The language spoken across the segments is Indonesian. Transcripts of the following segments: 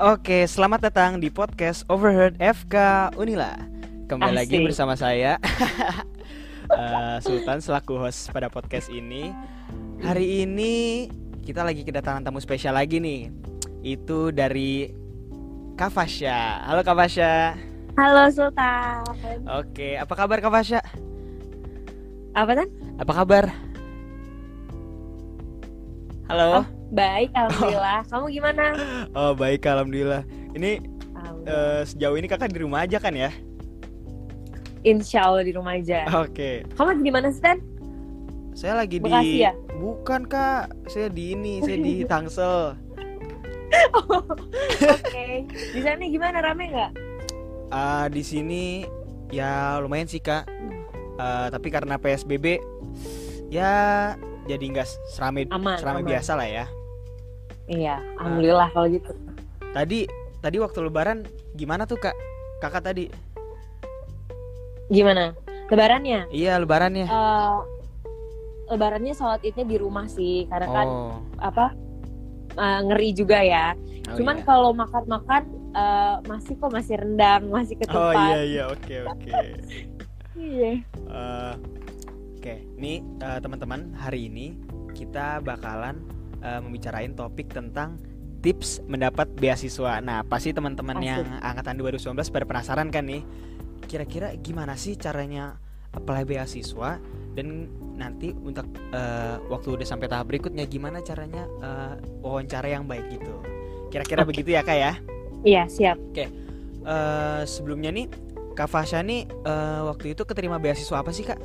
Oke, selamat datang di podcast Overheard FK Unila. Kembali lagi Asik. bersama saya eh, Sultan selaku host pada podcast ini. Hari ini kita lagi kedatangan tamu spesial lagi nih. Itu dari Kafasya. Halo Kafasya. Halo Sultan. Oke, apa kabar Kafasya? Apa kan? Apa kabar? Halo. Oh. Baik, alhamdulillah. Kamu gimana? Oh, baik alhamdulillah. Ini Alhamdulillah. eh, sejauh ini kakak di rumah aja kan ya? Insya Allah di rumah aja. Oke. Kamu lagi di mana Stan? Saya lagi Bekasi di ya? Bukan, Kak. Saya di ini, saya di Tangsel. Oke. Di sana gimana? Rame nggak? Ah, di sini ya lumayan sih, Kak. Ah, tapi karena PSBB ya jadi nggak serame Aman, serame aman. biasa lah ya. Iya, alhamdulillah kalau gitu. Tadi tadi waktu lebaran gimana tuh, Kak? Kakak tadi? Gimana? Lebarannya? Iya, lebarannya. Eh, lebarannya sholat idnya di rumah sih, karena kan Oh. apa? eh, ngeri juga ya. oh Cuman iya. kalau makan-makan eh, masih kok masih rendang, masih Oh ketupat. iya iya, oke oke. Iya. Eh, Oke, nih eh, teman-teman hari ini kita bakalan eh, membicarain topik tentang tips mendapat beasiswa. Nah, pasti teman-teman yang angkatan 2019 pada penasaran kan nih, kira-kira gimana sih caranya apply beasiswa dan nanti untuk eh, waktu udah sampai tahap berikutnya gimana caranya eh, wawancara yang baik gitu. Kira-kira Oke. begitu ya kak ya? Iya, siap. Eh, sebelumnya nih Kak Fasya nih eh, waktu itu keterima beasiswa apa sih kak?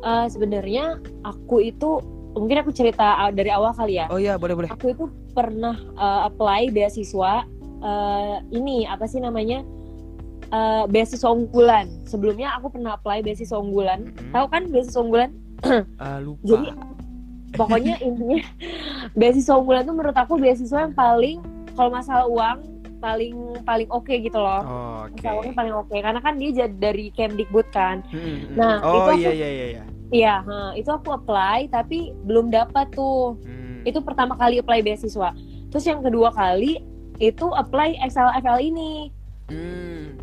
Eh, sebenarnya aku itu mungkin aku cerita uh, dari awal kali ya. Oh iya boleh boleh. Aku itu pernah uh, apply beasiswa uh, ini apa sih namanya Uh, beasiswa unggulan. Sebelumnya aku pernah apply beasiswa unggulan. Mm-mm. Tahu kan beasiswa unggulan? Eh, lupa. Jadi pokoknya intinya beasiswa unggulan tuh menurut aku beasiswa yang paling kalau masalah uang paling paling oke gitu loh. Oh, Oke. Masalah uangnya paling oke karena kan dia dari Kemdikbud kan. Mm-mm, mm. Nah, oh itu aku- iya iya iya. Iya. Itu aku apply tapi belum dapat tuh. Hmm. itu pertama kali apply beasiswa. Terus yang kedua kali itu apply XLFL ini. Hmm.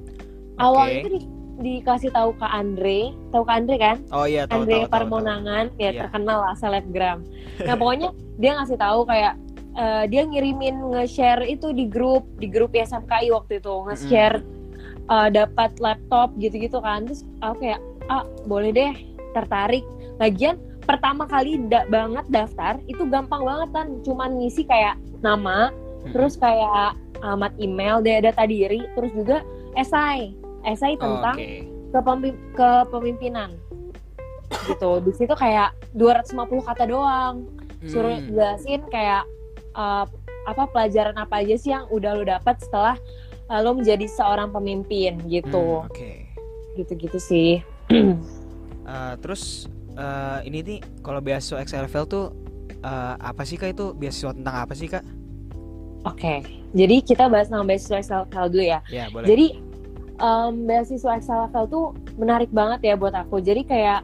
Awalnya Oke. itu di, dikasih tahu ke Andre, tahu ke Andre kan? Oh iya tahu Andre tahu tahu. Parmonangan, ya Iya. terkenal lah selebgram. Nah pokoknya dia ngasih tahu kayak eh, dia ngirimin nge-share itu di grup di grup SMKI waktu itu nge-share eh, dapat laptop gitu-gitu kan. Terus aku kayak ah boleh deh tertarik. Lagian pertama kali da- banget daftar itu gampang banget kan, cuman ngisi kayak nama, Mm-mm. terus kayak alamat email, da- data diri, terus juga esai, esai Oh, tentang kepemim- kepemimpinan gitu di situ kayak 250 kata doang suruh Hmm. jelasin kayak uh, apa pelajaran apa aja sih yang udah lo dapat setelah uh, lo menjadi seorang pemimpin Hmm, gitu Oke. gitu-gitu sih Eh, terus eh, ini nih kalau beasiswa XLFL tuh eh, apa sih kak itu beasiswa tentang apa sih kak? oke jadi kita bahas nama beasiswa XLFL dulu ya Ya boleh. jadi um, beasiswa XLFL tuh menarik banget ya buat aku jadi kayak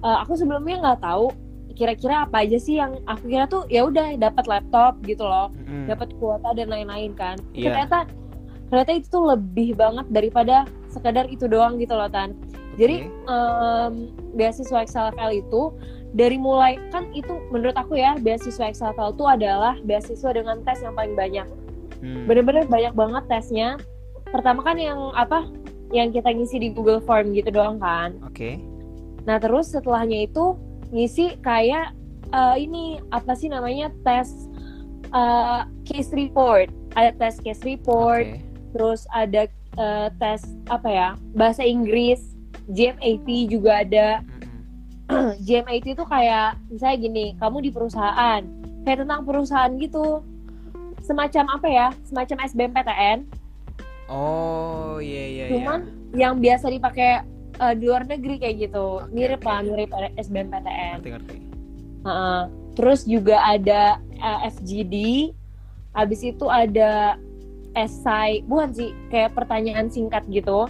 uh, aku sebelumnya nggak tahu kira-kira apa aja sih yang aku kira tuh ya udah dapat laptop gitu loh Mm-mm. dapat kuota dan lain-lain kan Iya. ternyata ternyata itu tuh lebih banget daripada sekadar itu doang gitu loh tan jadi em, beasiswa XLFL itu dari mulai kan itu menurut aku ya beasiswa XLFL itu adalah beasiswa dengan tes yang paling banyak Hmm. bener-bener banyak banget tesnya pertama kan yang apa yang kita ngisi di Google Form gitu doang kan Oke. Nah terus setelahnya itu ngisi kayak eh, ini apa sih namanya tes eh, case report. Ada tes case report, Oke. terus ada eh, tes apa ya bahasa Inggris, GMAT juga ada. GMAT itu kayak misalnya gini, kamu di perusahaan, kayak tentang perusahaan gitu, semacam apa ya, semacam SBMPTN, Oh iya iya. iya. cuman yang biasa dipakai eh, di luar negeri kayak gitu, Oke, mirip oke. lah mirip SBMPTN. Ngerti ngerti. Heeh. Terus juga ada eh, FGD. Habis itu ada esai, bukan sih, kayak pertanyaan singkat gitu.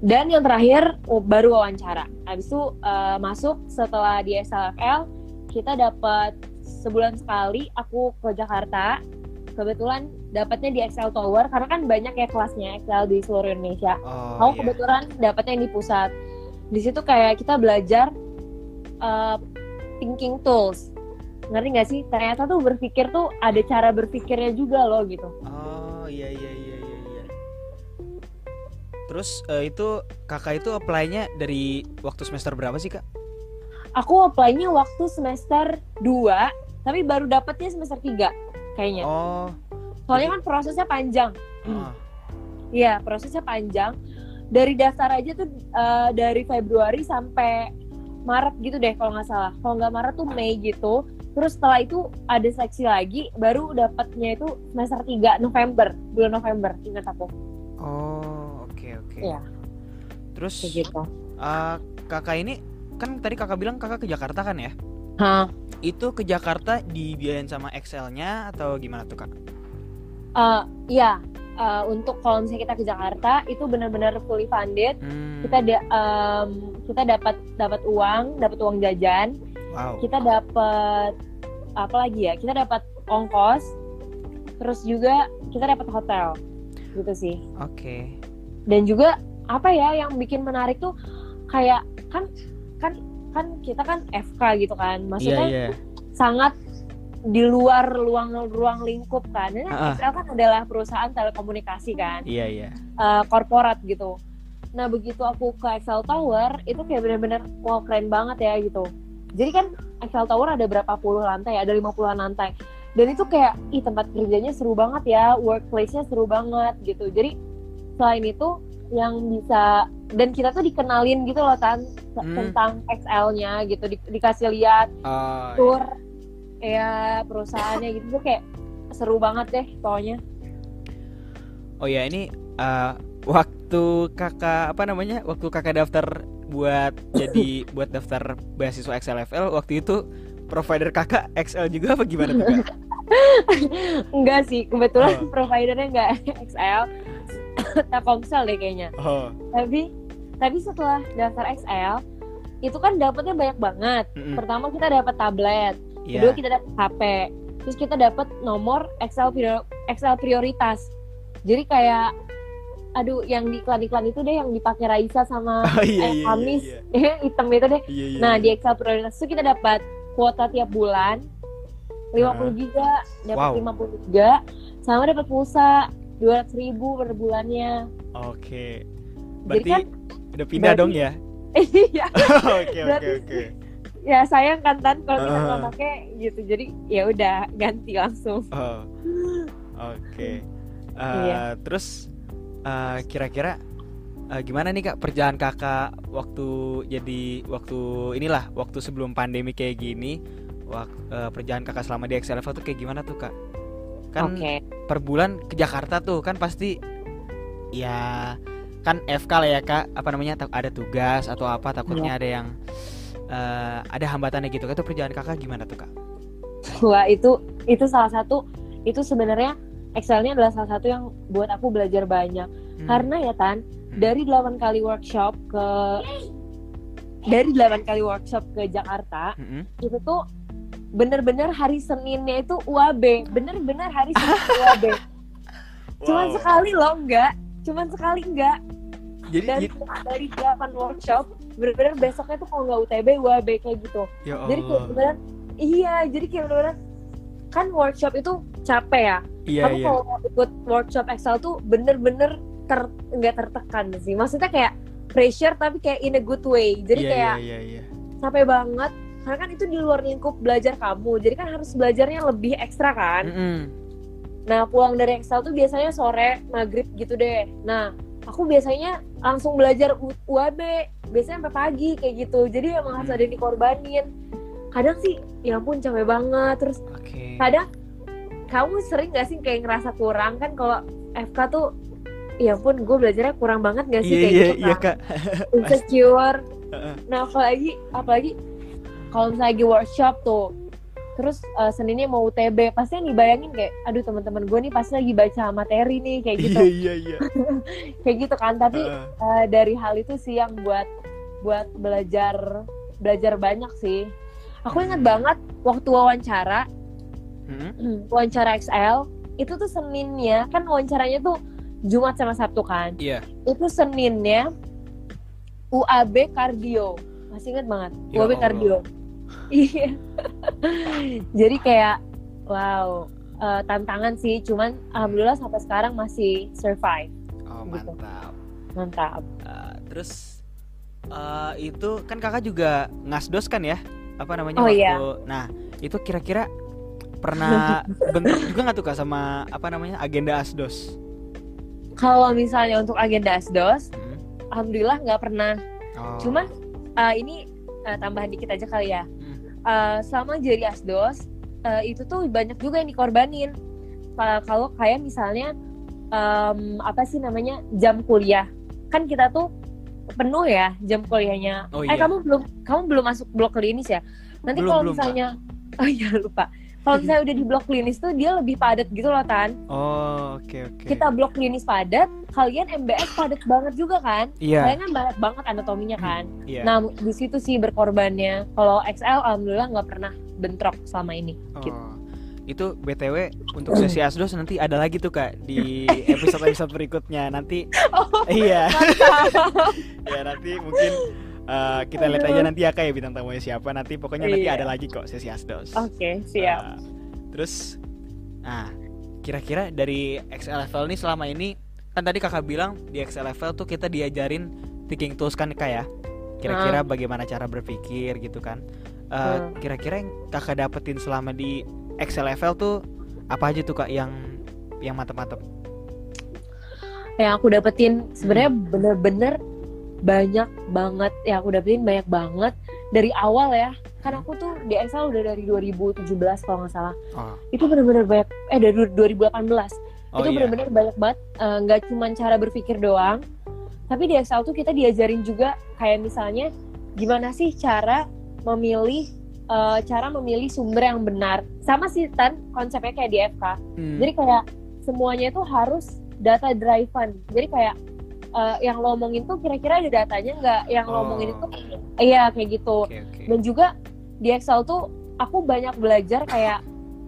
Dan yang terakhir baru wawancara. Habis itu eh, masuk setelah di SLFL, kita dapat sebulan sekali aku ke Jakarta kebetulan dapatnya di Excel Tower karena kan banyak ya kelasnya Excel di seluruh Indonesia. Oh, Aku iya. kebetulan dapatnya yang di pusat. Di situ kayak kita belajar uh, thinking tools. Ngerti nggak sih? Ternyata tuh berpikir tuh ada cara berpikirnya juga loh gitu. Oh iya iya. Terus eh, itu kakak itu apply-nya dari waktu semester berapa sih kak? Aku apply-nya waktu semester 2, tapi baru dapatnya semester 3 kayaknya. Oh, Soalnya kan prosesnya panjang. ah. Iya, prosesnya panjang. Dari daftar aja tuh uh, dari Februari sampai Maret gitu deh kalau nggak salah. Kalau nggak Maret tuh Mei gitu. Terus setelah itu ada seleksi lagi, baru dapatnya itu semester 3 November, bulan November, ingat aku. oh oke oke. Iya. Terus gitu. eh, kakak ini kan tadi kakak bilang kakak ke Jakarta kan ya? Hah. Itu ke Jakarta dibiayain sama Excel-nya atau gimana tuh kak? Uh, iya, uh, untuk kalau misalnya kita ke Jakarta itu benar-benar fully funded. Hmm, Kita da- um, kita dapat dapat uang, dapat uang jajan, wow. kita dapat apa lagi ya kita dapat ongkos terus juga kita dapat hotel gitu sih Oke. Dan juga apa ya yang bikin menarik tuh kayak kan kan kan kita kan FK gitu kan maksudnya iya. sangat di luar ruang ruang lingkup kan ini ah. Excel kan adalah perusahaan telekomunikasi kan Iya iya. eh, korporat gitu. Nah begitu aku ke Excel Tower itu kayak bener-bener wow keren banget ya gitu. Jadi kan Excel Tower ada berapa puluh lantai, ada 50-an lantai. Dan itu kayak ih tempat kerjanya seru banget ya, workplace-nya seru banget gitu. Jadi selain itu yang bisa dan kita tuh dikenalin gitu loh tan Hmm. tentang Excel-nya gitu di- dikasih lihat Oh, tour ya perusahaannya gitu tuh kayak seru banget deh pokoknya. Oh ya ini eh, waktu kakak apa namanya? Waktu kakak daftar buat jadi buat daftar beasiswa XLFL waktu itu provider kakak XL juga apa gimana tuh kak? Enggak sih, kebetulan Oh. providernya enggak XL, Telkomsel deh kayaknya. Oh, Tapi tapi setelah daftar XL, itu kan dapatnya banyak banget. mm-mm. Pertama kita dapat tablet, Iya. kedua kita dapat HP, terus kita dapat nomor prior- Excel prioritas. Jadi kayak aduh yang di iklan-iklan itu deh yang dipakai Raisa sama Oh iya eh, iya. Amis iya, hitam itu deh. iya, iya, Nah, iya. di Excel prioritas itu kita dapat kuota tiap bulan 50 giga, dapat Wow. 50 giga, sama dapat pulsa 200 ribu per bulannya. Oke. Jadi Berarti kan udah pindah berarti- dong ya? iya, Oke oke oke. ya sayang kan Tan kalau kita Ah. nggak pakai gitu. Jadi ya udah ganti langsung. Oh. Oke. Eh, Iya. Terus eh, kira-kira eh, gimana nih kak perjalanan kakak waktu jadi waktu inilah waktu sebelum pandemi kayak gini, wak, eh, perjalanan kakak selama di XLF tuh kayak gimana tuh kak? Kan Oke. per bulan ke Jakarta tuh kan pasti ya kan FK lah ya kak apa namanya ada tugas atau apa takutnya ada yang eh, ada hambatannya gitu itu perjalanan kakak gimana tuh kak? Wah, itu itu salah satu itu sebenarnya Excelnya adalah salah satu yang buat aku belajar banyak. Hmm. Karena ya Tan, dari 8 kali workshop ke dari 8 kali workshop ke Jakarta, Mm-mm. itu tuh bener-bener hari Seninnya itu UAB, bener-bener hari Senin UAB. Cuman Wow. sekali loh enggak, cuman sekali enggak. Jadi Dari jadi- dari 8 workshop, bener-bener besoknya tuh kalau nggak UTB UAB kayak gitu. ya Jadi kayak Allah. beneran iya, jadi kayak beneran kan workshop itu capek ya. Iya Kamu iya. kalau ikut workshop Excel tuh bener-bener ter nggak tertekan sih. Maksudnya kayak pressure tapi kayak in a good way. Jadi Iya, kayak iya, iya, iya. capek banget karena kan itu di luar lingkup belajar kamu jadi kan harus belajarnya lebih ekstra kan Mm-mm. nah pulang dari Excel tuh biasanya sore maghrib gitu deh nah aku biasanya langsung belajar UAB biasanya sampai pagi kayak gitu jadi emang harus Hmm. ada yang dikorbanin kadang sih ya ampun capek banget terus Oke. kadang kamu sering gak sih kayak ngerasa kurang kan kalau FK tuh ya ampun gue belajarnya kurang banget gak sih Iya kayak iya gitu iya kan kak. insecure. Nah apalagi apalagi kalau misalnya lagi workshop tuh, terus eh, Seninnya mau UTB, pasti yang dibayangin kayak, aduh teman-teman gue nih pasti lagi baca materi nih kayak gitu, Iya iya iya. kayak gitu kan. Tapi Heeh. eh, dari hal itu sih yang buat buat belajar belajar banyak sih. Aku ingat Hmm. banget waktu wawancara Mm-mm. wawancara XL itu tuh Seninnya kan wawancaranya tuh Jumat sama Sabtu kan Iya. itu Seninnya UAB Kardio masih inget banget Ya UAB Allah. Kardio iya jadi kayak wow eh, tantangan sih cuman alhamdulillah sampai sekarang masih survive Oh, Gitu. mantap. mantap Uh, terus uh, itu kan kakak juga ngasdos kan ya? Apa namanya Oh, waktu? iya. Nah itu kira-kira pernah bentrok juga nggak tuh kak sama apa namanya agenda asdos? kalau misalnya untuk agenda asdos Hmm. alhamdulillah nggak pernah Oh. cuman eh, ini eh, tambahan dikit aja kali ya Eh, selama jadi asdos eh, itu tuh banyak juga yang dikorbanin. Ka- kalau kayak misalnya em, apa sih namanya jam kuliah. Kan kita tuh penuh ya jam kuliahnya. Oh, eh iya. kamu belum kamu belum masuk blok klinis ya? Nanti kalau misalnya oh iya lupa kalau misalnya udah di blok klinis tuh dia lebih padat gitu loh tan Oh oke oke. kita blok klinis padat kalian MBS padat banget juga kan Iya. kalian kan banyak banget anatominya kan Iya. Nah, di situ sih berkorbannya. Kalau XL alhamdulillah nggak pernah bentrok selama ini. gitu. Oh. Itu BTW untuk sesi asdos nanti ada lagi tuh kak di episode-episode berikutnya nanti. Oh, iya. mantap. ya nanti mungkin uh, kita lihat aja nanti ya kak ya bintang tamunya siapa nanti pokoknya nanti Iya. ada lagi kok sesi asdos. Oke, siap. Nah, terus, nah kira-kira dari XL level nih selama ini kan tadi kakak bilang di XL level tuh kita diajarin thinking tools kan kak ya. Kira-kira bagaimana cara berpikir gitu kan. Eh, Hmm. Kira-kira yang kakak dapetin selama di XL level tuh apa aja tuh kak yang yang mantep-mantep? Yang aku dapetin sebenarnya Hmm. bener-bener banyak banget. Yang aku dapetin banyak banget dari awal ya. Kan aku tuh di XL udah dari 2017 kalau nggak salah. Oh, Itu bener-bener banyak. Eh dari 2018. oh itu iya. bener-bener banyak banget. Eh, Nggak cuma cara berpikir doang. Tapi di XL tuh kita diajarin juga kayak misalnya gimana sih cara memilih eh, cara memilih sumber yang benar. Sama sih Tan konsepnya kayak di FK. Hmm. Jadi kayak semuanya itu harus data driven. Jadi kayak eh, yang lo omongin tuh kira-kira ada datanya nggak? Yang lo Oh. omongin itu iya kayak gitu. Oke oke. Dan juga di Excel tuh aku banyak belajar kayak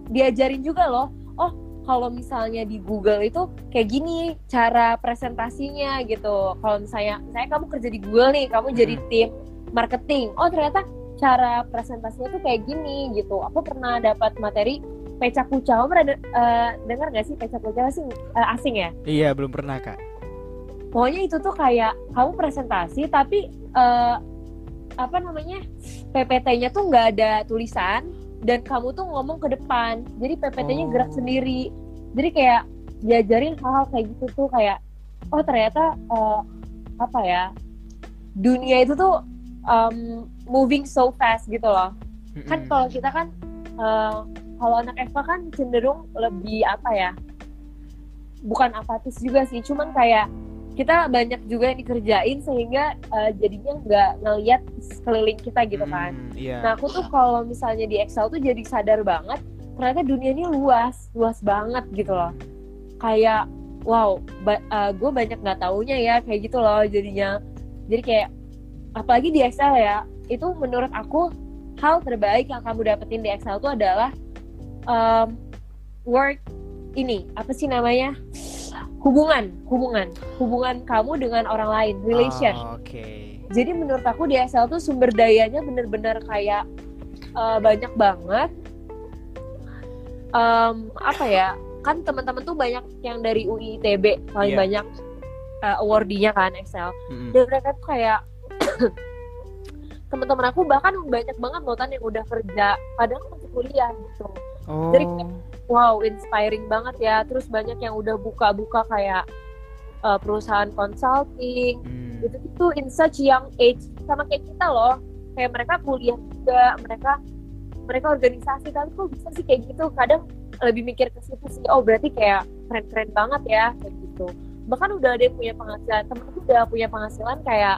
diajarin juga loh. Oh kalau misalnya di Google itu kayak gini cara presentasinya gitu. Kalau misalnya saya kamu kerja di Google nih, kamu jadi Hmm. tim marketing. Oh ternyata cara presentasinya tuh kayak gini gitu. Aku pernah dapat materi pecah kuca. Kamu pernah eh, dengar nggak sih pecah kuca sih eh, asing ya? Iya belum pernah kak. Pokoknya itu tuh kayak kamu presentasi tapi eh, apa namanya PPT-nya tuh nggak ada tulisan dan kamu tuh ngomong ke depan. Jadi PPT-nya Oh. gerak sendiri. Jadi kayak diajarin hal-hal kayak gitu tuh kayak oh ternyata eh, apa ya dunia itu tuh um, moving so fast gitu loh. Kan kalau kita kan eh, kalau anak FK kan cenderung lebih apa ya? Bukan apatis juga sih, cuman kayak kita banyak juga yang dikerjain sehingga eh, jadinya nggak ngeliat sekeliling kita gitu kan. Hmm, Iya. Nah aku tuh kalau misalnya di Excel tuh jadi sadar banget ternyata dunia ini luas, luas banget gitu loh. Kayak wow, gue banyak nggak taunya ya kayak gitu loh jadinya. Jadi kayak apalagi di Excel ya, itu menurut aku hal terbaik yang kamu dapetin di Excel tuh adalah um, work ini apa sih namanya hubungan, hubungan, hubungan kamu dengan orang lain, relation. Oh, Oke. Jadi menurut aku di Excel tuh sumber dayanya bener-bener kayak uh, banyak banget. Em, apa ya? Kan teman-teman tuh banyak yang dari UI ITB paling Iya. banyak uh, awardee-nya kan Excel. Mm-mm. Dan mereka tuh kayak teman-teman aku bahkan banyak banget loh Tan yang udah kerja, kadang masih kuliah gitu. Oh. Dari- Wow, inspiring banget ya. Terus banyak yang udah buka-buka kayak uh, perusahaan consulting, Hmm. itu itu in such young age. Sama kayak kita loh. Kayak mereka kuliah juga mereka mereka organisasi. Tapi kok bisa sih kayak gitu? Kadang lebih mikir ke situ sih. Oh berarti kayak keren-keren banget ya kayak gitu. Bahkan udah ada yang punya penghasilan. Temenku udah punya penghasilan kayak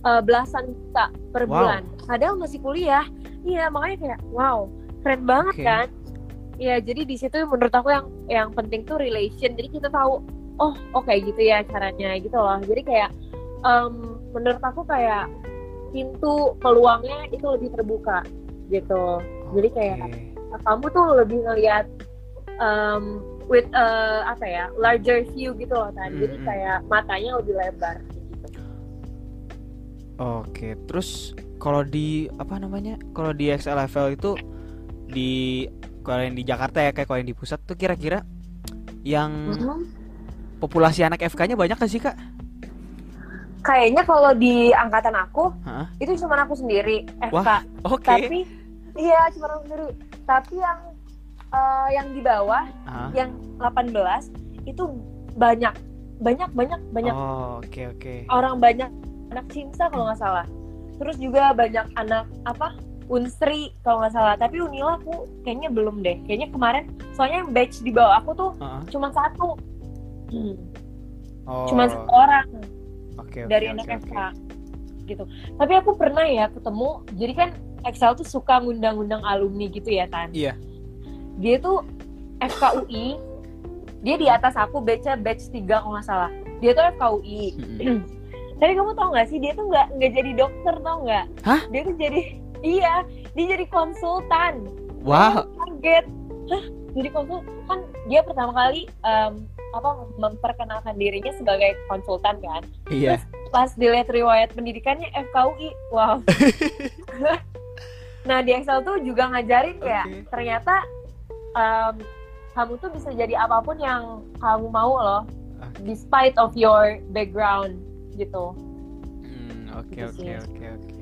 eh, belasan juta per Wow. bulan. Padahal masih kuliah. Iya makanya kayak wow keren banget Oke. kan Iya, jadi di situ menurut aku yang yang penting tuh relation. Jadi kita tahu, oh, oh kayak gitu ya caranya gitu loh. Jadi kayak em, menurut aku kayak pintu peluangnya itu lebih terbuka gitu. Jadi kayak Oke. kamu tuh lebih ngelihat em, with uh, apa ya larger view gitu loh kan jadi Mm-mm. kayak matanya lebih lebar gitu. Oke, terus kalau di apa namanya? Kalau di XL level itu di kalau yang di Jakarta ya kayak kalau yang di pusat tuh kira-kira yang populasi anak FK-nya banyak gak sih, Kak? kayaknya kalau di angkatan aku Hah? itu cuma aku sendiri FK Wah, Oke. tapi iya cuma aku sendiri tapi yang uh, yang di bawah Ah. yang 18 itu banyak banyak banyak banyak Oh, oke oke. orang banyak anak Cimsa kalau nggak salah terus juga banyak anak apa Unsri kalau nggak salah tapi Unila aku kayaknya belum deh kayaknya kemarin soalnya yang batch di bawah aku tuh Ah. cuma satu Hmm, Oh. cuma satu orang Oke, oke, dari oke, anak oke. FK gitu tapi aku pernah ya ketemu jadi kan Excel tuh suka ngundang-ngundang alumni gitu ya kan Iya. dia tuh FKUI dia di atas aku batch batch 3 kalau nggak salah dia tuh FKUI Mm-mm. tapi kamu tau nggak sih dia tuh nggak nggak jadi dokter tau nggak Hah? dia tuh jadi iya dia jadi konsultan Wah, Aku kaget Hah? jadi konsultan kan dia pertama kali em, apa memperkenalkan dirinya sebagai konsultan kan iya. pas dilihat riwayat pendidikannya FKUI wow nah di Excel tuh juga ngajarin kayak Oke. ternyata em, kamu tuh bisa jadi apa pun yang kamu mau loh Oke. despite of your background gitu Hmm, oke Gitu oke sih. oke oke.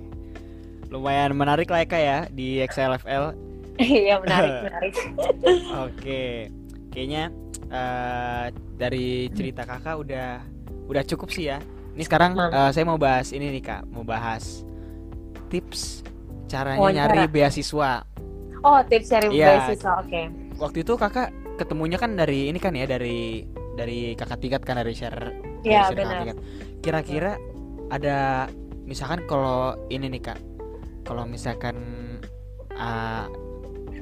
Lumayan menarik lah ya Kak ya di XLFL. iya menarik menarik Oke. Kayaknya eh, dari cerita Kakak udah udah cukup sih ya. Ini sekarang eh, saya mau bahas ini nih Kak, mau bahas tips caranya Wawancara. nyari beasiswa. oh tips cari Iya. beasiswa oke Waktu itu Kakak ketemunya kan dari ini kan ya dari dari Kakak Tingkat kan dari share Iya, benar. Kira-kira ada misalkan kalau ini nih Kak. Kalau misalkan ah,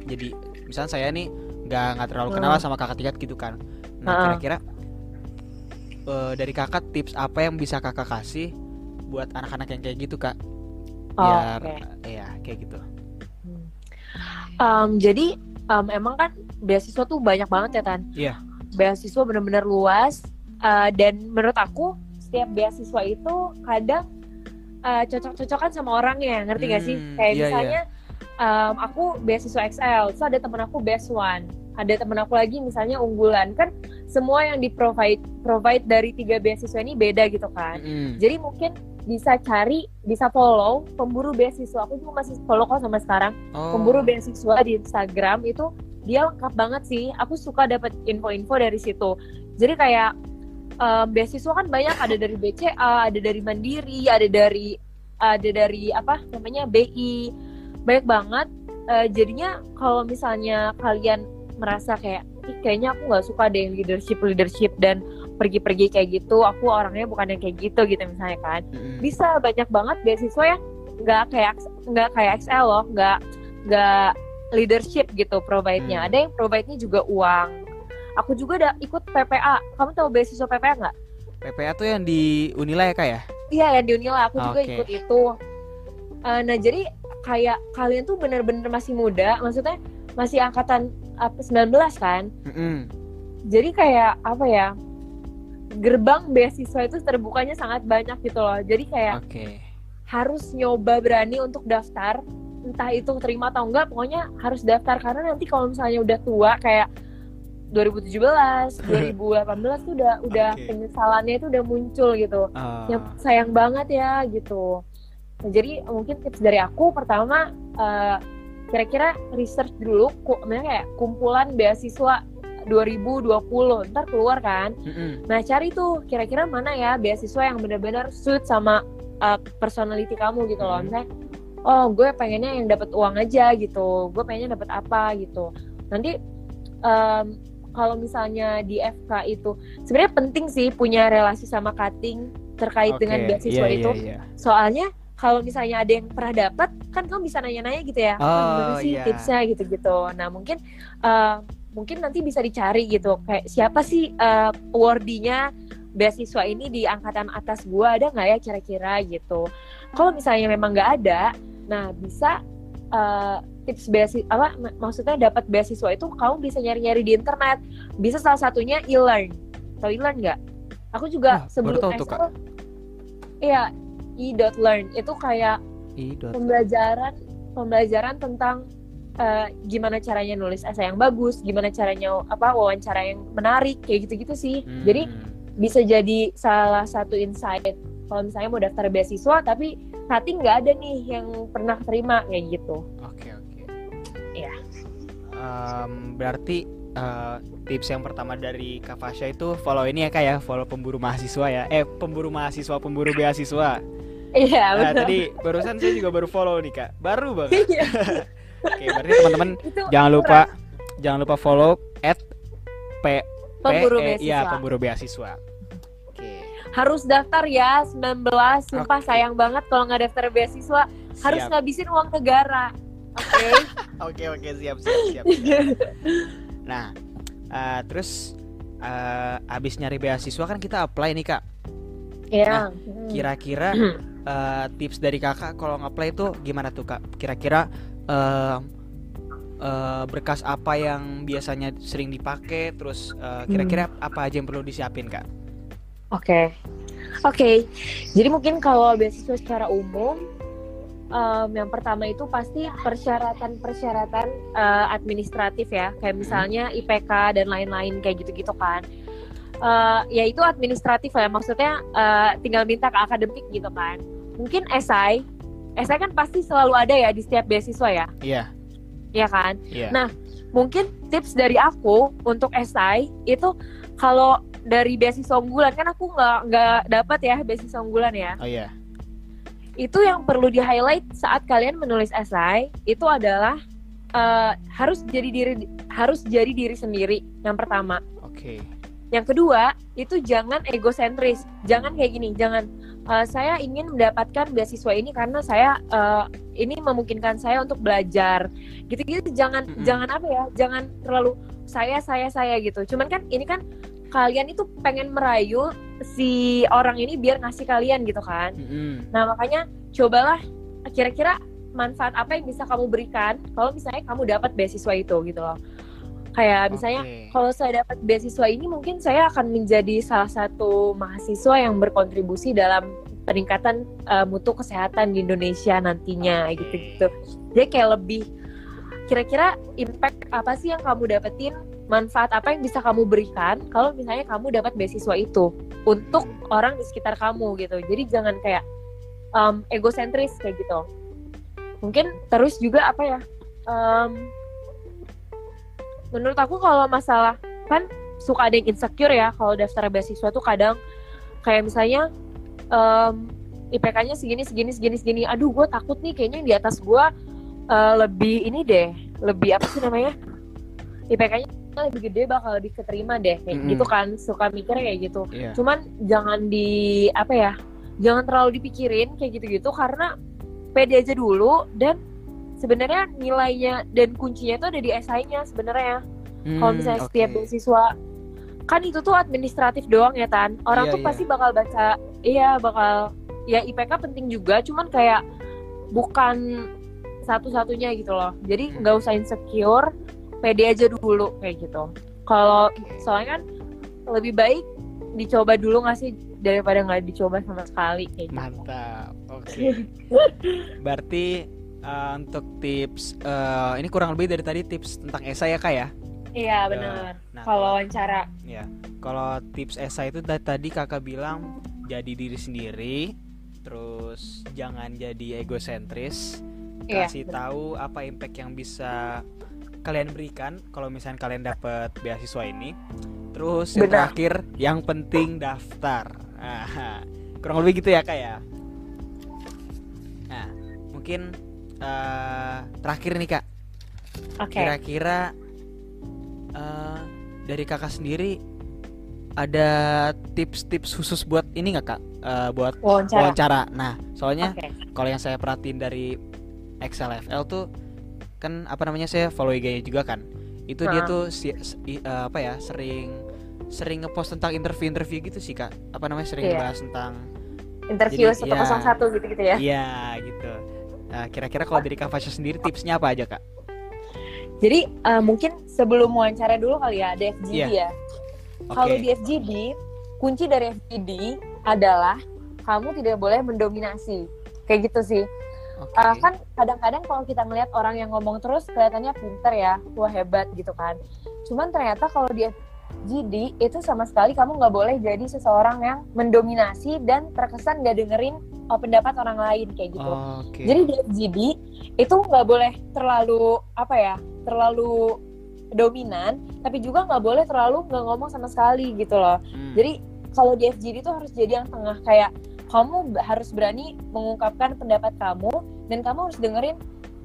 jadi misalnya saya nih nggak nggak terlalu kenal Hmm. sama Kakak Tingkat gitu kan. Nah, kira-kira eh, dari Kakak tips apa yang bisa Kakak kasih buat anak-anak yang kayak gitu Kak? Oh, Biar oke. ya kayak gitu. Em, jadi em, emang kan beasiswa tuh banyak banget ya Tan. Iya. Beasiswa benar-benar luas eh, dan menurut aku setiap beasiswa itu kadang eh, cocok-cocokan sama orangnya, ngerti gak sih? Hmm, Kayak iya, misalnya em, aku beasiswa XL, terus ada temen aku best one, ada temen aku lagi misalnya unggulan kan semua yang di provide provide dari tiga beasiswa ini beda gitu kan. Mm-mm. Jadi mungkin bisa cari, bisa follow pemburu beasiswa. Aku juga masih follow kok sama sekarang Oh. pemburu beasiswa di Instagram itu dia lengkap banget sih. Aku suka dapat info-info dari situ. Jadi kayak em, beasiswa kan banyak ada dari BCA, ada dari Mandiri, ada dari ada dari apa namanya BI, banyak banget. Eh, jadinya kalau misalnya kalian merasa kayak Ih, kayaknya aku nggak suka deh leadership leadership dan pergi-pergi kayak gitu. Aku orangnya bukan yang kayak gitu gitu misalnya kan bisa banyak banget beasiswa yang nggak kayak nggak kayak XL loh nggak nggak leadership gitu provide-nya Hmm. ada yang provide-nya juga uang aku juga ada ikut PPA kamu tahu beasiswa PPA nggak PPA tuh yang di Unila ya Kak ya? iya yang di Unila aku juga Oke. ikut itu Eh, nah jadi kayak kalian tuh bener-bener masih muda maksudnya masih angkatan apa 19 kan Mm-mm. jadi kayak apa ya gerbang beasiswa itu terbukanya sangat banyak gitu loh jadi kayak Oke. harus nyoba berani untuk daftar entah itu terima atau enggak pokoknya harus daftar karena nanti kalau misalnya udah tua kayak 2017 2018 tuh udah udah Oke. penyesalannya itu udah muncul gitu Ah, yang sayang banget ya gitu Nah, jadi mungkin tips dari aku pertama eh, kira-kira research dulu ku, maksudnya kayak kumpulan beasiswa 2020 ntar keluar kan mm-mm. Nah, cari tuh kira-kira mana ya beasiswa yang benar-benar suit sama uh, personality kamu gitu loh. Hmm. Misalnya, oh gue pengennya yang dapat uang aja gitu. Gue pengennya dapat apa gitu. Nanti um, kalau misalnya di FK itu sebenarnya penting sih punya relasi sama cutting terkait dengan Oke, beasiswa iya, itu. iya, iya. Soalnya kalau misalnya ada yang pernah dapat, kan kamu bisa nanya-nanya gitu ya. Oh, gimana sih iya. tipsnya gitu-gitu. Nah, mungkin uh, mungkin nanti bisa dicari gitu. Kayak siapa sih uh, awardinya beasiswa ini di angkatan atas gua ada nggak ya kira-kira gitu. Kalau misalnya memang nggak ada, nah bisa uh, tips beasiswa apa mak- maksudnya dapat beasiswa itu kamu bisa nyari-nyari di internet bisa salah satunya e-learn atau e-learn nggak aku juga Wah, sebelum S1 iya e.learn itu kayak dot. pembelajaran pembelajaran tentang eh, gimana caranya nulis essay yang bagus gimana caranya apa wawancara yang menarik kayak gitu-gitu sih Hmm. jadi bisa jadi salah satu insight kalau misalnya mau daftar beasiswa tapi nanti nggak ada nih yang pernah terima kayak gitu. Em, berarti eh, tips yang pertama dari Kak Fasya itu follow ini ya kak ya, follow pemburu mahasiswa ya. Eh pemburu mahasiswa, pemburu beasiswa. iya Nah, betul tadi barusan saya juga baru follow nih kak, baru banget. Iya, Oke, berarti teman-teman jangan lupa jangan lupa follow at p pemburu eh, beasiswa Iya, pemburu beasiswa. Oke. harus daftar ya 19 sumpah Oke. sayang banget kalau nggak daftar beasiswa harus Siap. ngabisin uang negara oke Oke oke siap siap siap. siap. Nah, eh, terus eh, abis nyari beasiswa kan kita apply nih kak. ya Kira-kira eh, tips dari kakak kalau nge-apply itu gimana tuh kak? Kira-kira eh, eh, berkas apa yang biasanya sering dipakai? Terus eh, kira-kira apa aja yang perlu disiapin kak? Oke, oke. Jadi mungkin kalau beasiswa secara umum, em, yang pertama itu pasti persyaratan-persyaratan eh, administratif ya, kayak misalnya IPK dan lain-lain kayak gitu-gitu kan. Eh, ya itu administratif ya, maksudnya eh, tinggal minta ke akademik gitu kan. Mungkin esai, esai kan pasti selalu ada ya di setiap beasiswa ya, Iya ya kan? iya. Nah, mungkin tips dari aku untuk esai itu kalau dari beasiswa unggulan kan aku nggak nggak dapat ya beasiswa unggulan ya. Oh iya. Itu yang perlu di highlight saat kalian menulis esai itu adalah eh, harus jadi diri harus jadi diri sendiri yang pertama. Oke. Yang kedua itu jangan egosentris, jangan kayak gini, jangan eh, saya ingin mendapatkan beasiswa ini karena saya eh, ini memungkinkan saya untuk belajar, gitu-gitu. Jangan Mm-mm. jangan apa ya, jangan terlalu saya saya saya gitu. Cuman kan ini kan kalian itu pengen merayu si orang ini biar ngasih kalian gitu kan. Mm-mm. Nah makanya cobalah kira-kira manfaat apa yang bisa kamu berikan kalau misalnya kamu dapat beasiswa itu gitu loh. Kayak misalnya kalau saya dapat beasiswa ini mungkin saya akan menjadi salah satu mahasiswa yang berkontribusi dalam peningkatan eh, mutu kesehatan di Indonesia nantinya gitu-gitu. Jadi kayak lebih kira-kira impact apa sih yang kamu dapetin, manfaat apa yang bisa kamu berikan kalau misalnya kamu dapat beasiswa itu untuk orang di sekitar kamu gitu. Jadi jangan kayak um, egosentris kayak gitu. Mungkin terus juga apa ya? um, menurut aku kalau masalah kan suka ada yang insecure ya kalau daftar beasiswa tuh kadang kayak misalnya um, IPK-nya segini segini segini segini. Aduh, gue takut nih kayaknya yang di atas gue uh, lebih ini deh, lebih apa sih namanya? IPK-nya lebih gede bakal lebih keterima deh, kayak Mm-mm. gitu kan. Suka mikir kayak gitu Iya. cuman jangan di apa ya jangan terlalu dipikirin kayak gitu-gitu karena pede aja dulu dan sebenarnya nilainya dan kuncinya itu ada di esainya sebenarnya kalau Hmm, misalnya oke. setiap beasiswa kan itu tuh administratif doang ya tan orang Iya, tuh iya. pasti bakal baca iya bakal ya IPK penting juga cuman kayak bukan satu-satunya gitu loh jadi Hmm. nggak usah insecure pede aja dulu kayak gitu kalau soalnya kan lebih baik dicoba dulu nggak sih daripada nggak dicoba sama sekali kayak gitu. Mantap. Oke. Berarti eh, untuk tips eh, ini kurang lebih dari tadi tips tentang esai ya kak ya? Iya benar. Nah, Kalau wawancara. ya kalau tips esai itu tadi kakak bilang jadi diri sendiri, terus jangan jadi egosentris, Iya, kasih benar. tahu apa impact yang bisa kalian berikan kalau misalnya kalian dapat beasiswa ini. Terus yang Benar. terakhir, yang penting daftar. Nah, kurang lebih gitu ya kak ya. Nah, mungkin eh, terakhir nih kak, Oke. kira-kira eh, dari kakak sendiri ada tips-tips khusus buat ini nggak kak? Eh, buat Wawancara. wawancara. Nah, soalnya Oke. kalau yang saya perhatiin dari XLFL tuh kan apa namanya saya follow IG-nya juga kan. Itu dia Nah. tuh si, si- eh, apa ya sering sering ngepost tentang interview-interview gitu sih kak. Apa namanya sering Iya. ngebahas tentang Interview Jadi, ya. 101 gitu-gitu ya. Iya gitu. Nah, kira-kira kalau dari Kak sendiri tipsnya apa aja kak? Jadi uh, mungkin sebelum wawancara dulu kali ya ada FGD Iya. ya. Oke. Kalau di FGD, kunci dari FGD adalah kamu tidak boleh mendominasi. Kayak gitu sih. Oke. Uh, kan kadang-kadang kalau kita ngelihat orang yang ngomong terus kelihatannya pinter ya, wah hebat gitu kan. Cuman ternyata kalau di FGD itu sama sekali kamu nggak boleh jadi seseorang yang mendominasi dan terkesan nggak dengerin uh, pendapat orang lain kayak gitu. Oke. Jadi di FGD itu nggak boleh terlalu apa ya, terlalu dominan, tapi juga nggak boleh terlalu nggak ngomong sama sekali gitu loh. Hmm. Jadi kalau di FGD itu harus jadi yang tengah kayak kamu harus berani mengungkapkan pendapat kamu dan kamu harus dengerin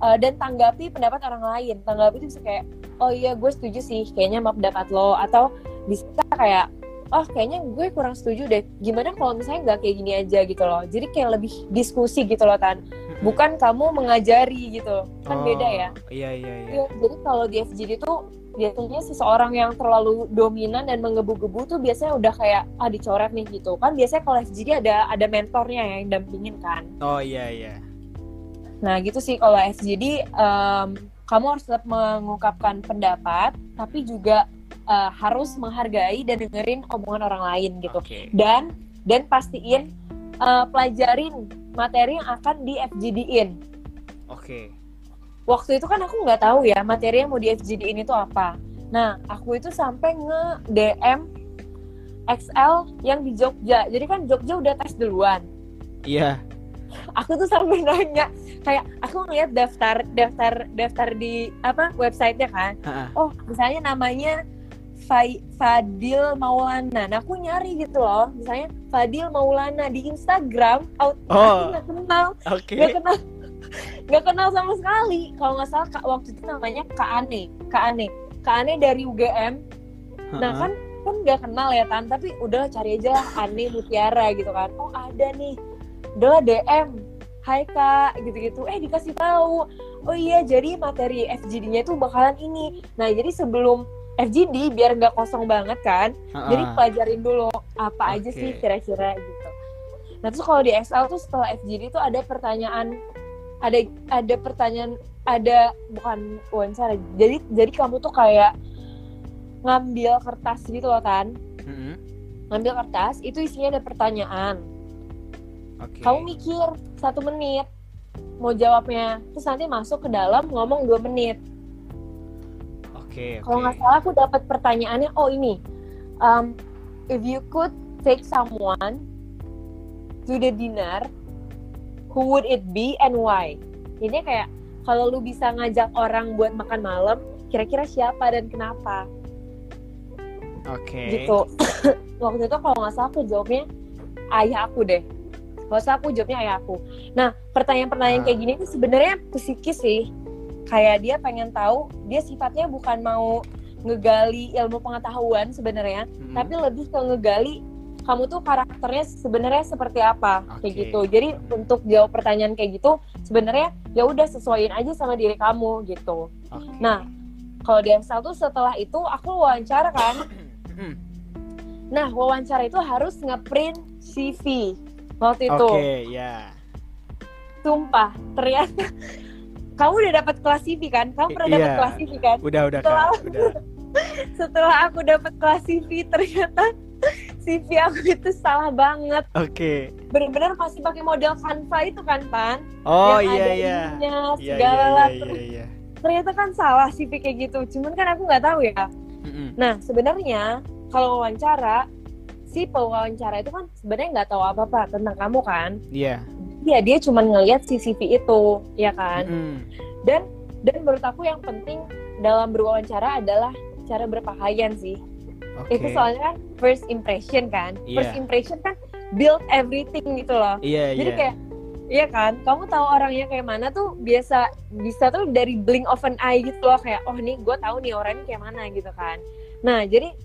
uh, dan tanggapi pendapat orang lain. Tanggapi itu bisa kayak oh iya gue setuju sih kayaknya sama pendapat lo atau bisa kayak oh kayaknya gue kurang setuju deh. Gimana kalau misalnya nggak kayak gini aja gitu loh. Jadi kayak lebih diskusi gitu loh Tan. Mm-mm. Bukan kamu mengajari gitu. Kan Oh, beda ya. Iya iya iya. Iya, jadi kalau di FGD tuh biasanya seseorang yang terlalu dominan dan menggebu-gebu tuh biasanya udah kayak ah dicoret nih gitu kan biasanya kalau FGD ada ada mentornya yang dampingin kan Oh iya iya. nah gitu sih kalau FGD em, kamu harus tetap mengungkapkan pendapat tapi juga eh, harus menghargai dan dengerin omongan orang lain gitu Oke. dan dan pastiin eh, pelajarin materi yang akan di FGD-in Oke. Waktu itu kan aku nggak tahu ya materi yang mau di FGD ini tuh apa. Nah, aku itu sampai nge DM XL yang di Jogja. Jadi kan Jogja udah tes duluan. Iya. Aku tuh sampai nanya kayak aku ngeliat daftar daftar daftar di apa websitenya kan. Ha-ha. Oh, misalnya namanya Fadil Maulana. Nah, aku nyari gitu loh. Misalnya Fadil Maulana di Instagram. Aku Oh. nggak kenal Oke. nggak kenal nggak kenal sama sekali. Kalau nggak salah Kak, waktu itu namanya Kak Ane. Kak Ane. Kak Ane dari UGM nah kan kan nggak kenal ya tan. Tapi udah cari aja lah Ane Mutiara gitu kan. Oh ada nih. Udah DM Hai kak. Gitu-gitu. Eh dikasih tahu. Oh iya jadi materi FGD-nya itu bakalan ini. Nah jadi sebelum FGD biar nggak kosong banget kan Ha-ha. jadi pelajarin dulu apa aja Oke. sih kira-kira gitu. Nah terus kalau di Excel tuh setelah FGD tuh ada pertanyaan, ada ada pertanyaan, ada bukan wawancara. Jadi jadi kamu tuh kayak ngambil kertas gitu loh kan, Mm-mm. ngambil kertas itu isinya ada pertanyaan. Oke. Kamu mikir satu menit mau jawabnya, terus nanti masuk ke dalam ngomong dua menit. Oke. Kalau oke. nggak salah aku dapat pertanyaannya, oh ini, um, if you could take someone to the dinner, who would it be and why? Ini kayak kalau lu bisa ngajak orang buat makan malam, kira-kira siapa dan kenapa? Oke. Gitu. Waktu itu kalau nggak salah aku jawabnya ayah aku deh. Kalau salah aku jawabnya ayah aku. Nah, pertanyaan-pertanyaan Ah. kayak gini tuh sebenarnya psikis sih. Kayak dia pengen tahu, dia sifatnya bukan mau ngegali ilmu pengetahuan sebenarnya, Mm-mm. tapi lebih ke ngegali kamu tuh karakternya sebenarnya seperti apa kayak Oke. gitu. Jadi untuk jawab pertanyaan kayak gitu sebenarnya ya udah sesuaiin aja sama diri kamu gitu. Oke. Nah, kalau di tuh setelah itu aku wawancara kan. Nah, wawancara itu harus ngeprint CV waktu itu. Oke, ya. Sumpah, ternyata kamu udah dapat kelas CV kan? Kamu pernah dapat Iya. kelas CV kan? Udah udah Setelah- kak. Udah. Setelah aku dapat kelas CV, ternyata CV aku itu salah banget. Oke. Bener-bener masih pakai model Canva itu kan, Pan? Oh Yang iya ada iya. ininya, Iya segala iya iya iya. iya. Ternyata kan salah CV kayak gitu. Cuman kan aku nggak tahu ya. Mm-mm. Nah, sebenarnya kalau wawancara, si pewawancara itu kan sebenarnya nggak tahu apa-apa tentang kamu kan? Iya. Iya, dia cuma ngelihat si CV itu, ya kan? Mm-mm. Dan dan menurut aku yang penting dalam berwawancara adalah cara berpakaian sih. Oke. Itu soalnya kan first impression kan. First Iya. impression kan build everything gitu loh. Iya Jadi iya. kayak Iya kan, kamu tahu orangnya kayak mana tuh biasa bisa tuh dari blink of an eye gitu loh kayak oh nih gue tahu nih orangnya kayak mana gitu kan. Nah jadi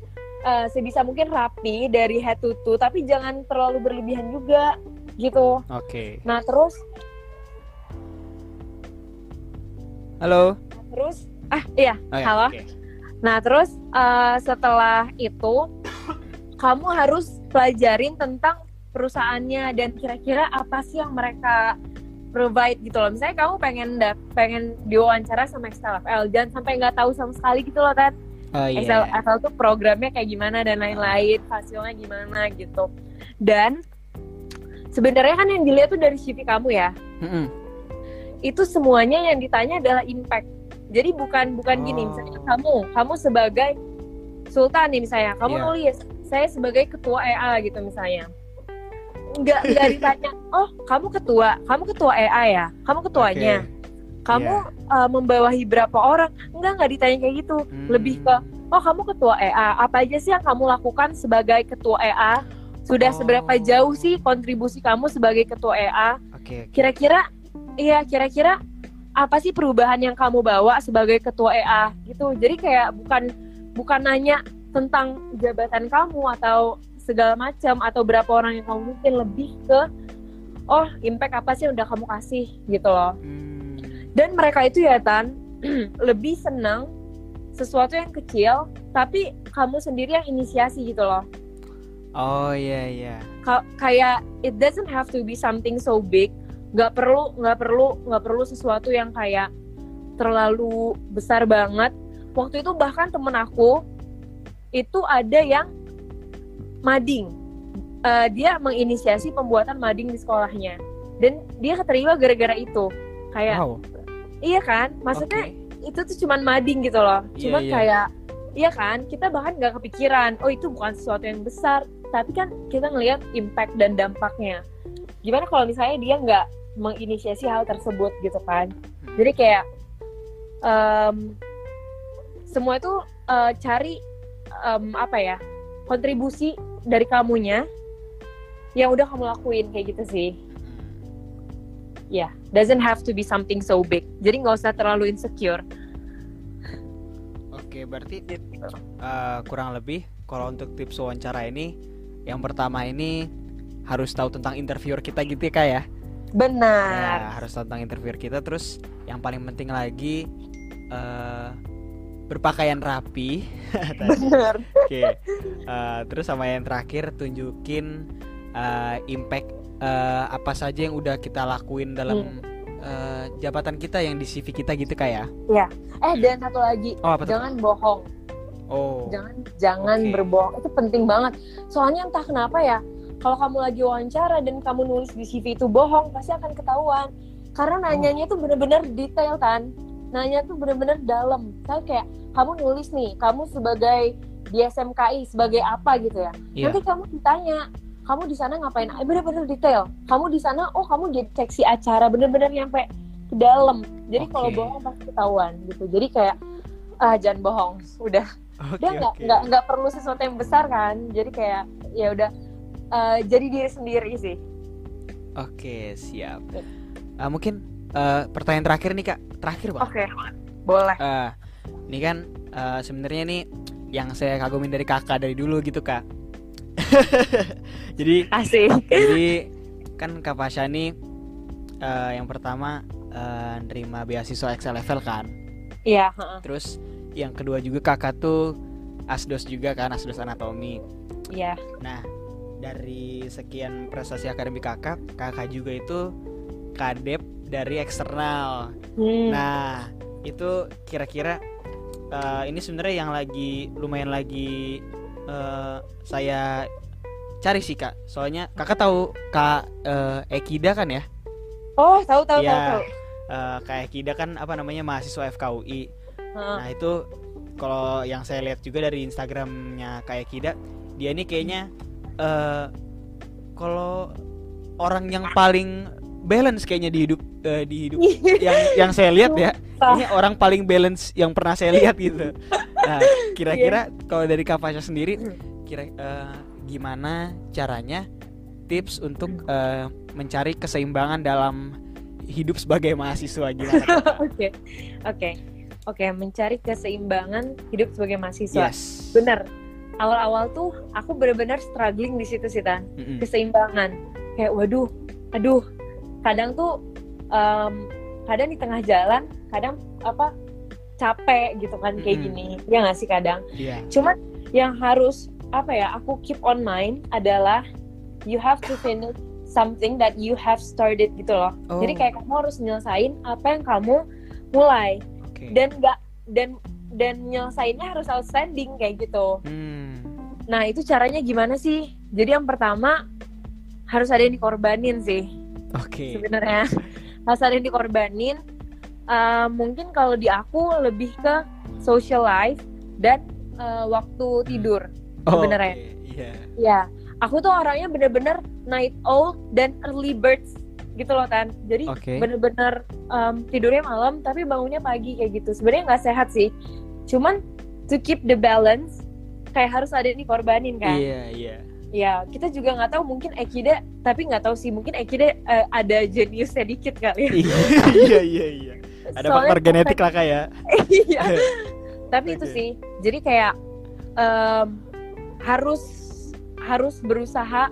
eh, sebisa mungkin rapi dari head to toe tapi jangan terlalu berlebihan juga gitu. Oke. Nah terus Halo. terus ah iya Oh, ya, halo. oke. Nah terus eh, setelah itu kamu harus pelajarin tentang perusahaannya dan kira-kira apa sih yang mereka provide gitu loh. Misalnya kamu pengen pengen diwawancara sama XLFL, jangan sampai nggak tahu sama sekali gitu loh, Tat. Oh iya. XLFL tuh programnya kayak gimana dan lain-lain, hasilnya gimana gitu. Dan sebenarnya kan yang dilihat tuh dari CV kamu ya. Mm-mm. Itu semuanya yang ditanya adalah impact. Jadi bukan bukan gini, Oh. misalnya kamu, kamu sebagai Sultan nih misalnya, kamu Iya. nulis saya sebagai ketua EA gitu misalnya. Nggak nggak ditanya, oh kamu ketua, kamu ketua EA ya, kamu ketuanya, kamu uh, membawahi berapa orang? Enggak nggak ditanya kayak gitu. Hmm. Lebih ke, oh kamu ketua EA, apa aja sih yang kamu lakukan sebagai ketua EA? Sudah Oh. seberapa jauh sih kontribusi kamu sebagai ketua EA? Oke. oke. kira-kira iya kira-kira apa sih perubahan yang kamu bawa sebagai ketua EA gitu jadi kayak bukan bukan nanya tentang jabatan kamu atau segala macam atau berapa orang yang kamu mungkin lebih ke oh impact apa sih yang udah kamu kasih gitu loh Hmm. dan mereka itu ya tan lebih senang sesuatu yang kecil tapi kamu sendiri yang inisiasi gitu loh Oh iya iya. Ka- kayak it doesn't have to be something so big nggak perlu nggak perlu nggak perlu sesuatu yang kayak terlalu besar banget. Waktu itu bahkan temen aku itu ada yang mading. Eh, dia menginisiasi pembuatan mading di sekolahnya. Dan dia keterima gara-gara itu. Kayak Wow. iya kan? Maksudnya Oke. itu tuh cuman mading gitu loh. Cuman iya. kayak iya kan? Kita bahkan nggak kepikiran oh itu bukan sesuatu yang besar. Tapi kan kita ngelihat impact dan dampaknya gimana kalau misalnya dia nggak menginisiasi hal tersebut gitu kan? Jadi kayak em, semua itu eh, cari em, apa ya kontribusi dari kamunya yang udah kamu lakuin kayak gitu sih. Ya doesn't have to be something so big. Jadi nggak usah terlalu insecure. Oke, berarti eh, kurang lebih kalau untuk tips wawancara ini yang pertama ini harus tahu tentang interviewer kita gitu ya Kak ya. benar Ya, harus tahu tentang interviewer kita terus yang paling penting lagi eh berpakaian rapi. Benar Oke. Eh, terus sama yang terakhir tunjukin eh, impact eh, apa saja yang udah kita lakuin dalam eh, jabatan kita yang di CV kita gitu kayak. eh dan satu lagi Oh, jangan bohong Oh. jangan jangan Oke. berbohong itu penting banget soalnya entah kenapa ya kalau kamu lagi wawancara dan kamu nulis di CV itu bohong pasti akan ketahuan. Karena nanyanya tuh bener-bener detail kan? Nanya tuh bener-bener dalam. Saya kayak kamu nulis nih kamu sebagai di SMKI sebagai apa? gitu ya. Iya. nanti kamu ditanya kamu di sana ngapain? Eh, bener-bener detail. Kamu di sana? Oh kamu jadi seksi acara. Bener-bener nyampe ke dalam. Jadi kalau Oke. bohong pasti ketahuan gitu. Jadi kayak ah jangan bohong. Udah. Oke, dia nggak oke. nggak nggak perlu sesuatu yang besar kan? Jadi kayak ya udah eh, jadi diri sendiri sih Oke, siap. Ah, mungkin eh, pertanyaan terakhir nih kak, terakhir bang. oke boleh Eh, ini kan eh, sebenarnya nih yang saya kagumin dari kakak dari dulu gitu kak. jadi, asik jadi kan kak Pasha nih eh, yang pertama eh, nerima beasiswa Excel level kan. iya heeh. Terus yang kedua juga kakak tuh asdos juga kan, asdos anatomi. iya Nah, dari sekian prestasi akademik kakak, kakak juga itu kadep dari eksternal. Hmm, Nah, itu kira-kira eh, ini sebenarnya yang lagi lumayan lagi eh, saya cari sih kak. Soalnya kakak tahu kak eh, Ekida kan ya? oh tahu tahu Iya. tahu tahu Eh, kak Ekida kan apa namanya mahasiswa FKUI. Heeh. Nah itu kalau yang saya lihat juga dari Instagramnya kayak Kida, dia ini kayaknya eh kalau orang yang paling balance kayaknya di hidup eh, di hidup yang yang saya lihat ya, ini orang paling balance yang pernah saya lihat gitu. Nah kira-kira kalau dari Kak Fasya sendiri, kira eh, gimana caranya tips untuk eh, mencari keseimbangan dalam hidup sebagai mahasiswa gimana? Kak? oke oke oke mencari keseimbangan hidup sebagai mahasiswa Yes. bener awal-awal tuh aku bener-bener struggling di situ sih tan Mm-mm. keseimbangan kayak waduh aduh kadang tuh em, kadang di tengah jalan kadang apa capek gitu kan kayak Mm-mm. gini ya nggak sih kadang Iya. cuman yang harus apa ya aku keep on mind adalah you have to finish something that you have started gitu loh. Oh. Jadi kayak kamu harus nyelesain apa yang kamu mulai Oke. dan nggak dan dan nyelesainnya harus outstanding kayak gitu. Hmm. Nah itu caranya gimana sih? Jadi yang pertama harus ada yang dikorbanin sih Oke. sebenarnya. harus ada yang dikorbanin. Uh, mungkin kalau di aku lebih ke social life dan uh, waktu tidur. Oh, sebenarnya. oke. Iya. Ya, aku tuh orangnya bener-bener night owl dan early birds gitu loh tan. Jadi Oke. bener-bener um, tidurnya malam tapi bangunnya pagi kayak gitu. Sebenarnya nggak sehat sih. Cuman to keep the balance kayak harus ada yang dikorbanin kan. Iya, iya. Ya, kita juga nggak tahu mungkin Ekida, tapi nggak tahu sih mungkin Ekida uh, ada jeniusnya dikit kali. ya. Iya, iya, iya. Ada Soalnya faktor genetik lah kak ya. Iya. tapi itu Oke. sih. Jadi kayak em, harus harus berusaha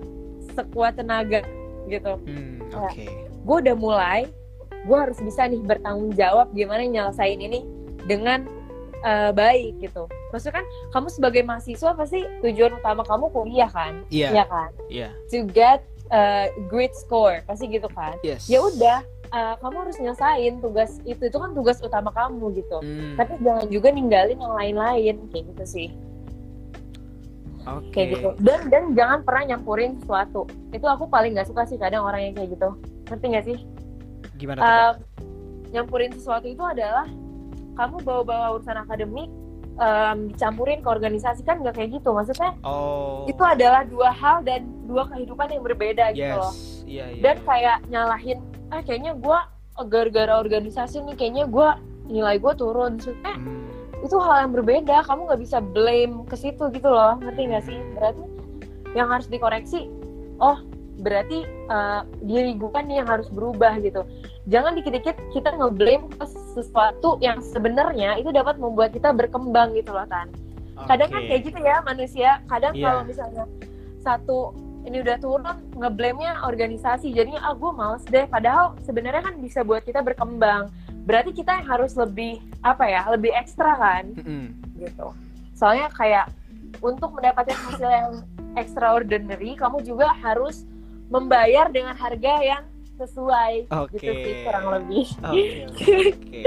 sekuat tenaga gitu. Hmm, Ya. oke. Gue udah mulai, gue harus bisa nih bertanggung jawab gimana nyelesain ini dengan eh, baik gitu. Maksudnya kan kamu sebagai mahasiswa pasti tujuan utama kamu kuliah kan, Iya, Iya kan? iya. To get eh, great score pasti gitu kan. Yes. Ya udah, eh, kamu harus nyelesain tugas itu itu kan tugas utama kamu gitu. Hmm, Tapi jangan juga ninggalin yang lain-lain kayak gitu sih. Oke. kayak gitu dan dan jangan pernah nyampurin sesuatu itu aku paling nggak suka sih kadang orang yang kayak gitu ngerti nggak sih Gimana? Um, nyampurin sesuatu itu adalah kamu bawa-bawa urusan akademik um, dicampurin ke organisasi kan nggak kayak gitu maksudnya oh. itu adalah dua hal dan dua kehidupan yang berbeda gitu yes. loh Iya, iya. dan iya. kayak nyalahin ah kayaknya gue gara-gara organisasi nih kayaknya gue nilai gue turun Maksudnya, Hmm, itu hal yang berbeda kamu nggak bisa blame ke situ gitu loh ngerti nggak sih berarti yang harus dikoreksi oh berarti uh, diri gue kan yang harus berubah gitu jangan dikit-dikit kita ngeblame ke sesuatu yang sebenarnya itu dapat membuat kita berkembang gitu loh tan. Kadang kan kayak gitu ya manusia. Kadang Iya. kalau misalnya satu ini udah turun ngeblame-nya organisasi. Jadinya ah gue males deh. Padahal sebenarnya kan bisa buat kita berkembang. Berarti kita yang harus lebih apa ya lebih ekstra kan? Mm-mm. gitu. Soalnya kayak untuk mendapatkan hasil yang extraordinary kamu juga harus membayar dengan harga yang sesuai Oke. gitu sih kurang lebih Oke, oke, oke.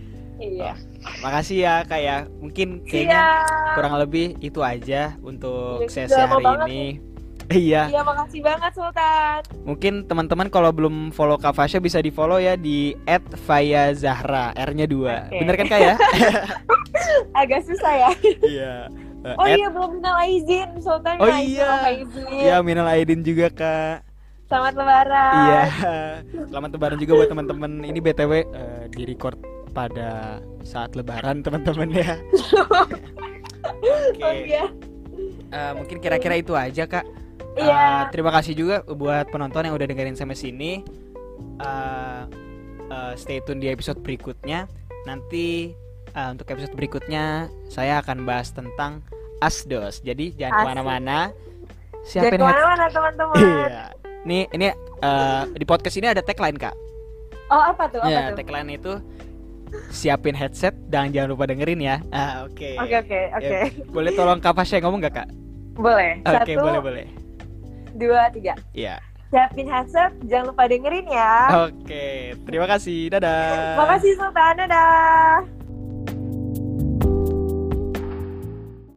iya Makasih ya kak ya. Mungkin kayaknya Siap. kurang lebih itu aja untuk Iya, sesi hari ini. Iya, iya makasih banget Sultan mungkin teman-teman kalau belum follow Kak Fasya bisa di follow ya di @fayazahra, R-nya dua. Oke. Bener kan kak ya? agak susah ya Iya. Eh, oh at- iya belum minal izin Sultan Oh izin, iya. minal izin. Iya, minal aidin juga kak. Selamat lebaran Iya. Selamat lebaran juga buat teman-teman. Ini BTW eh, di record pada saat lebaran teman-teman ya. Oke. oh iya Eh, mungkin kira-kira itu aja kak. Eh, Iya. terima kasih juga buat penonton yang udah dengerin sampai sini. Eh, eh, stay tune di episode berikutnya. Nanti eh, untuk episode berikutnya saya akan bahas tentang asdos. Jadi jangan ke mana-mana. jangan Siapin head- ke mana-mana teman-teman Iya. Nih ini eh, di podcast ini ada tagline kak. oh apa tuh apa Ya tuh tagline itu siapin headset dan jangan lupa dengerin ya. Ah oke. oke oke oke Ya, boleh tolong Kak Fasya ngomong gak kak? boleh Oke satu boleh boleh. dua tiga Iya. siapin headset jangan lupa dengerin ya Oke terima kasih. Dadah. makasih Sultan dadah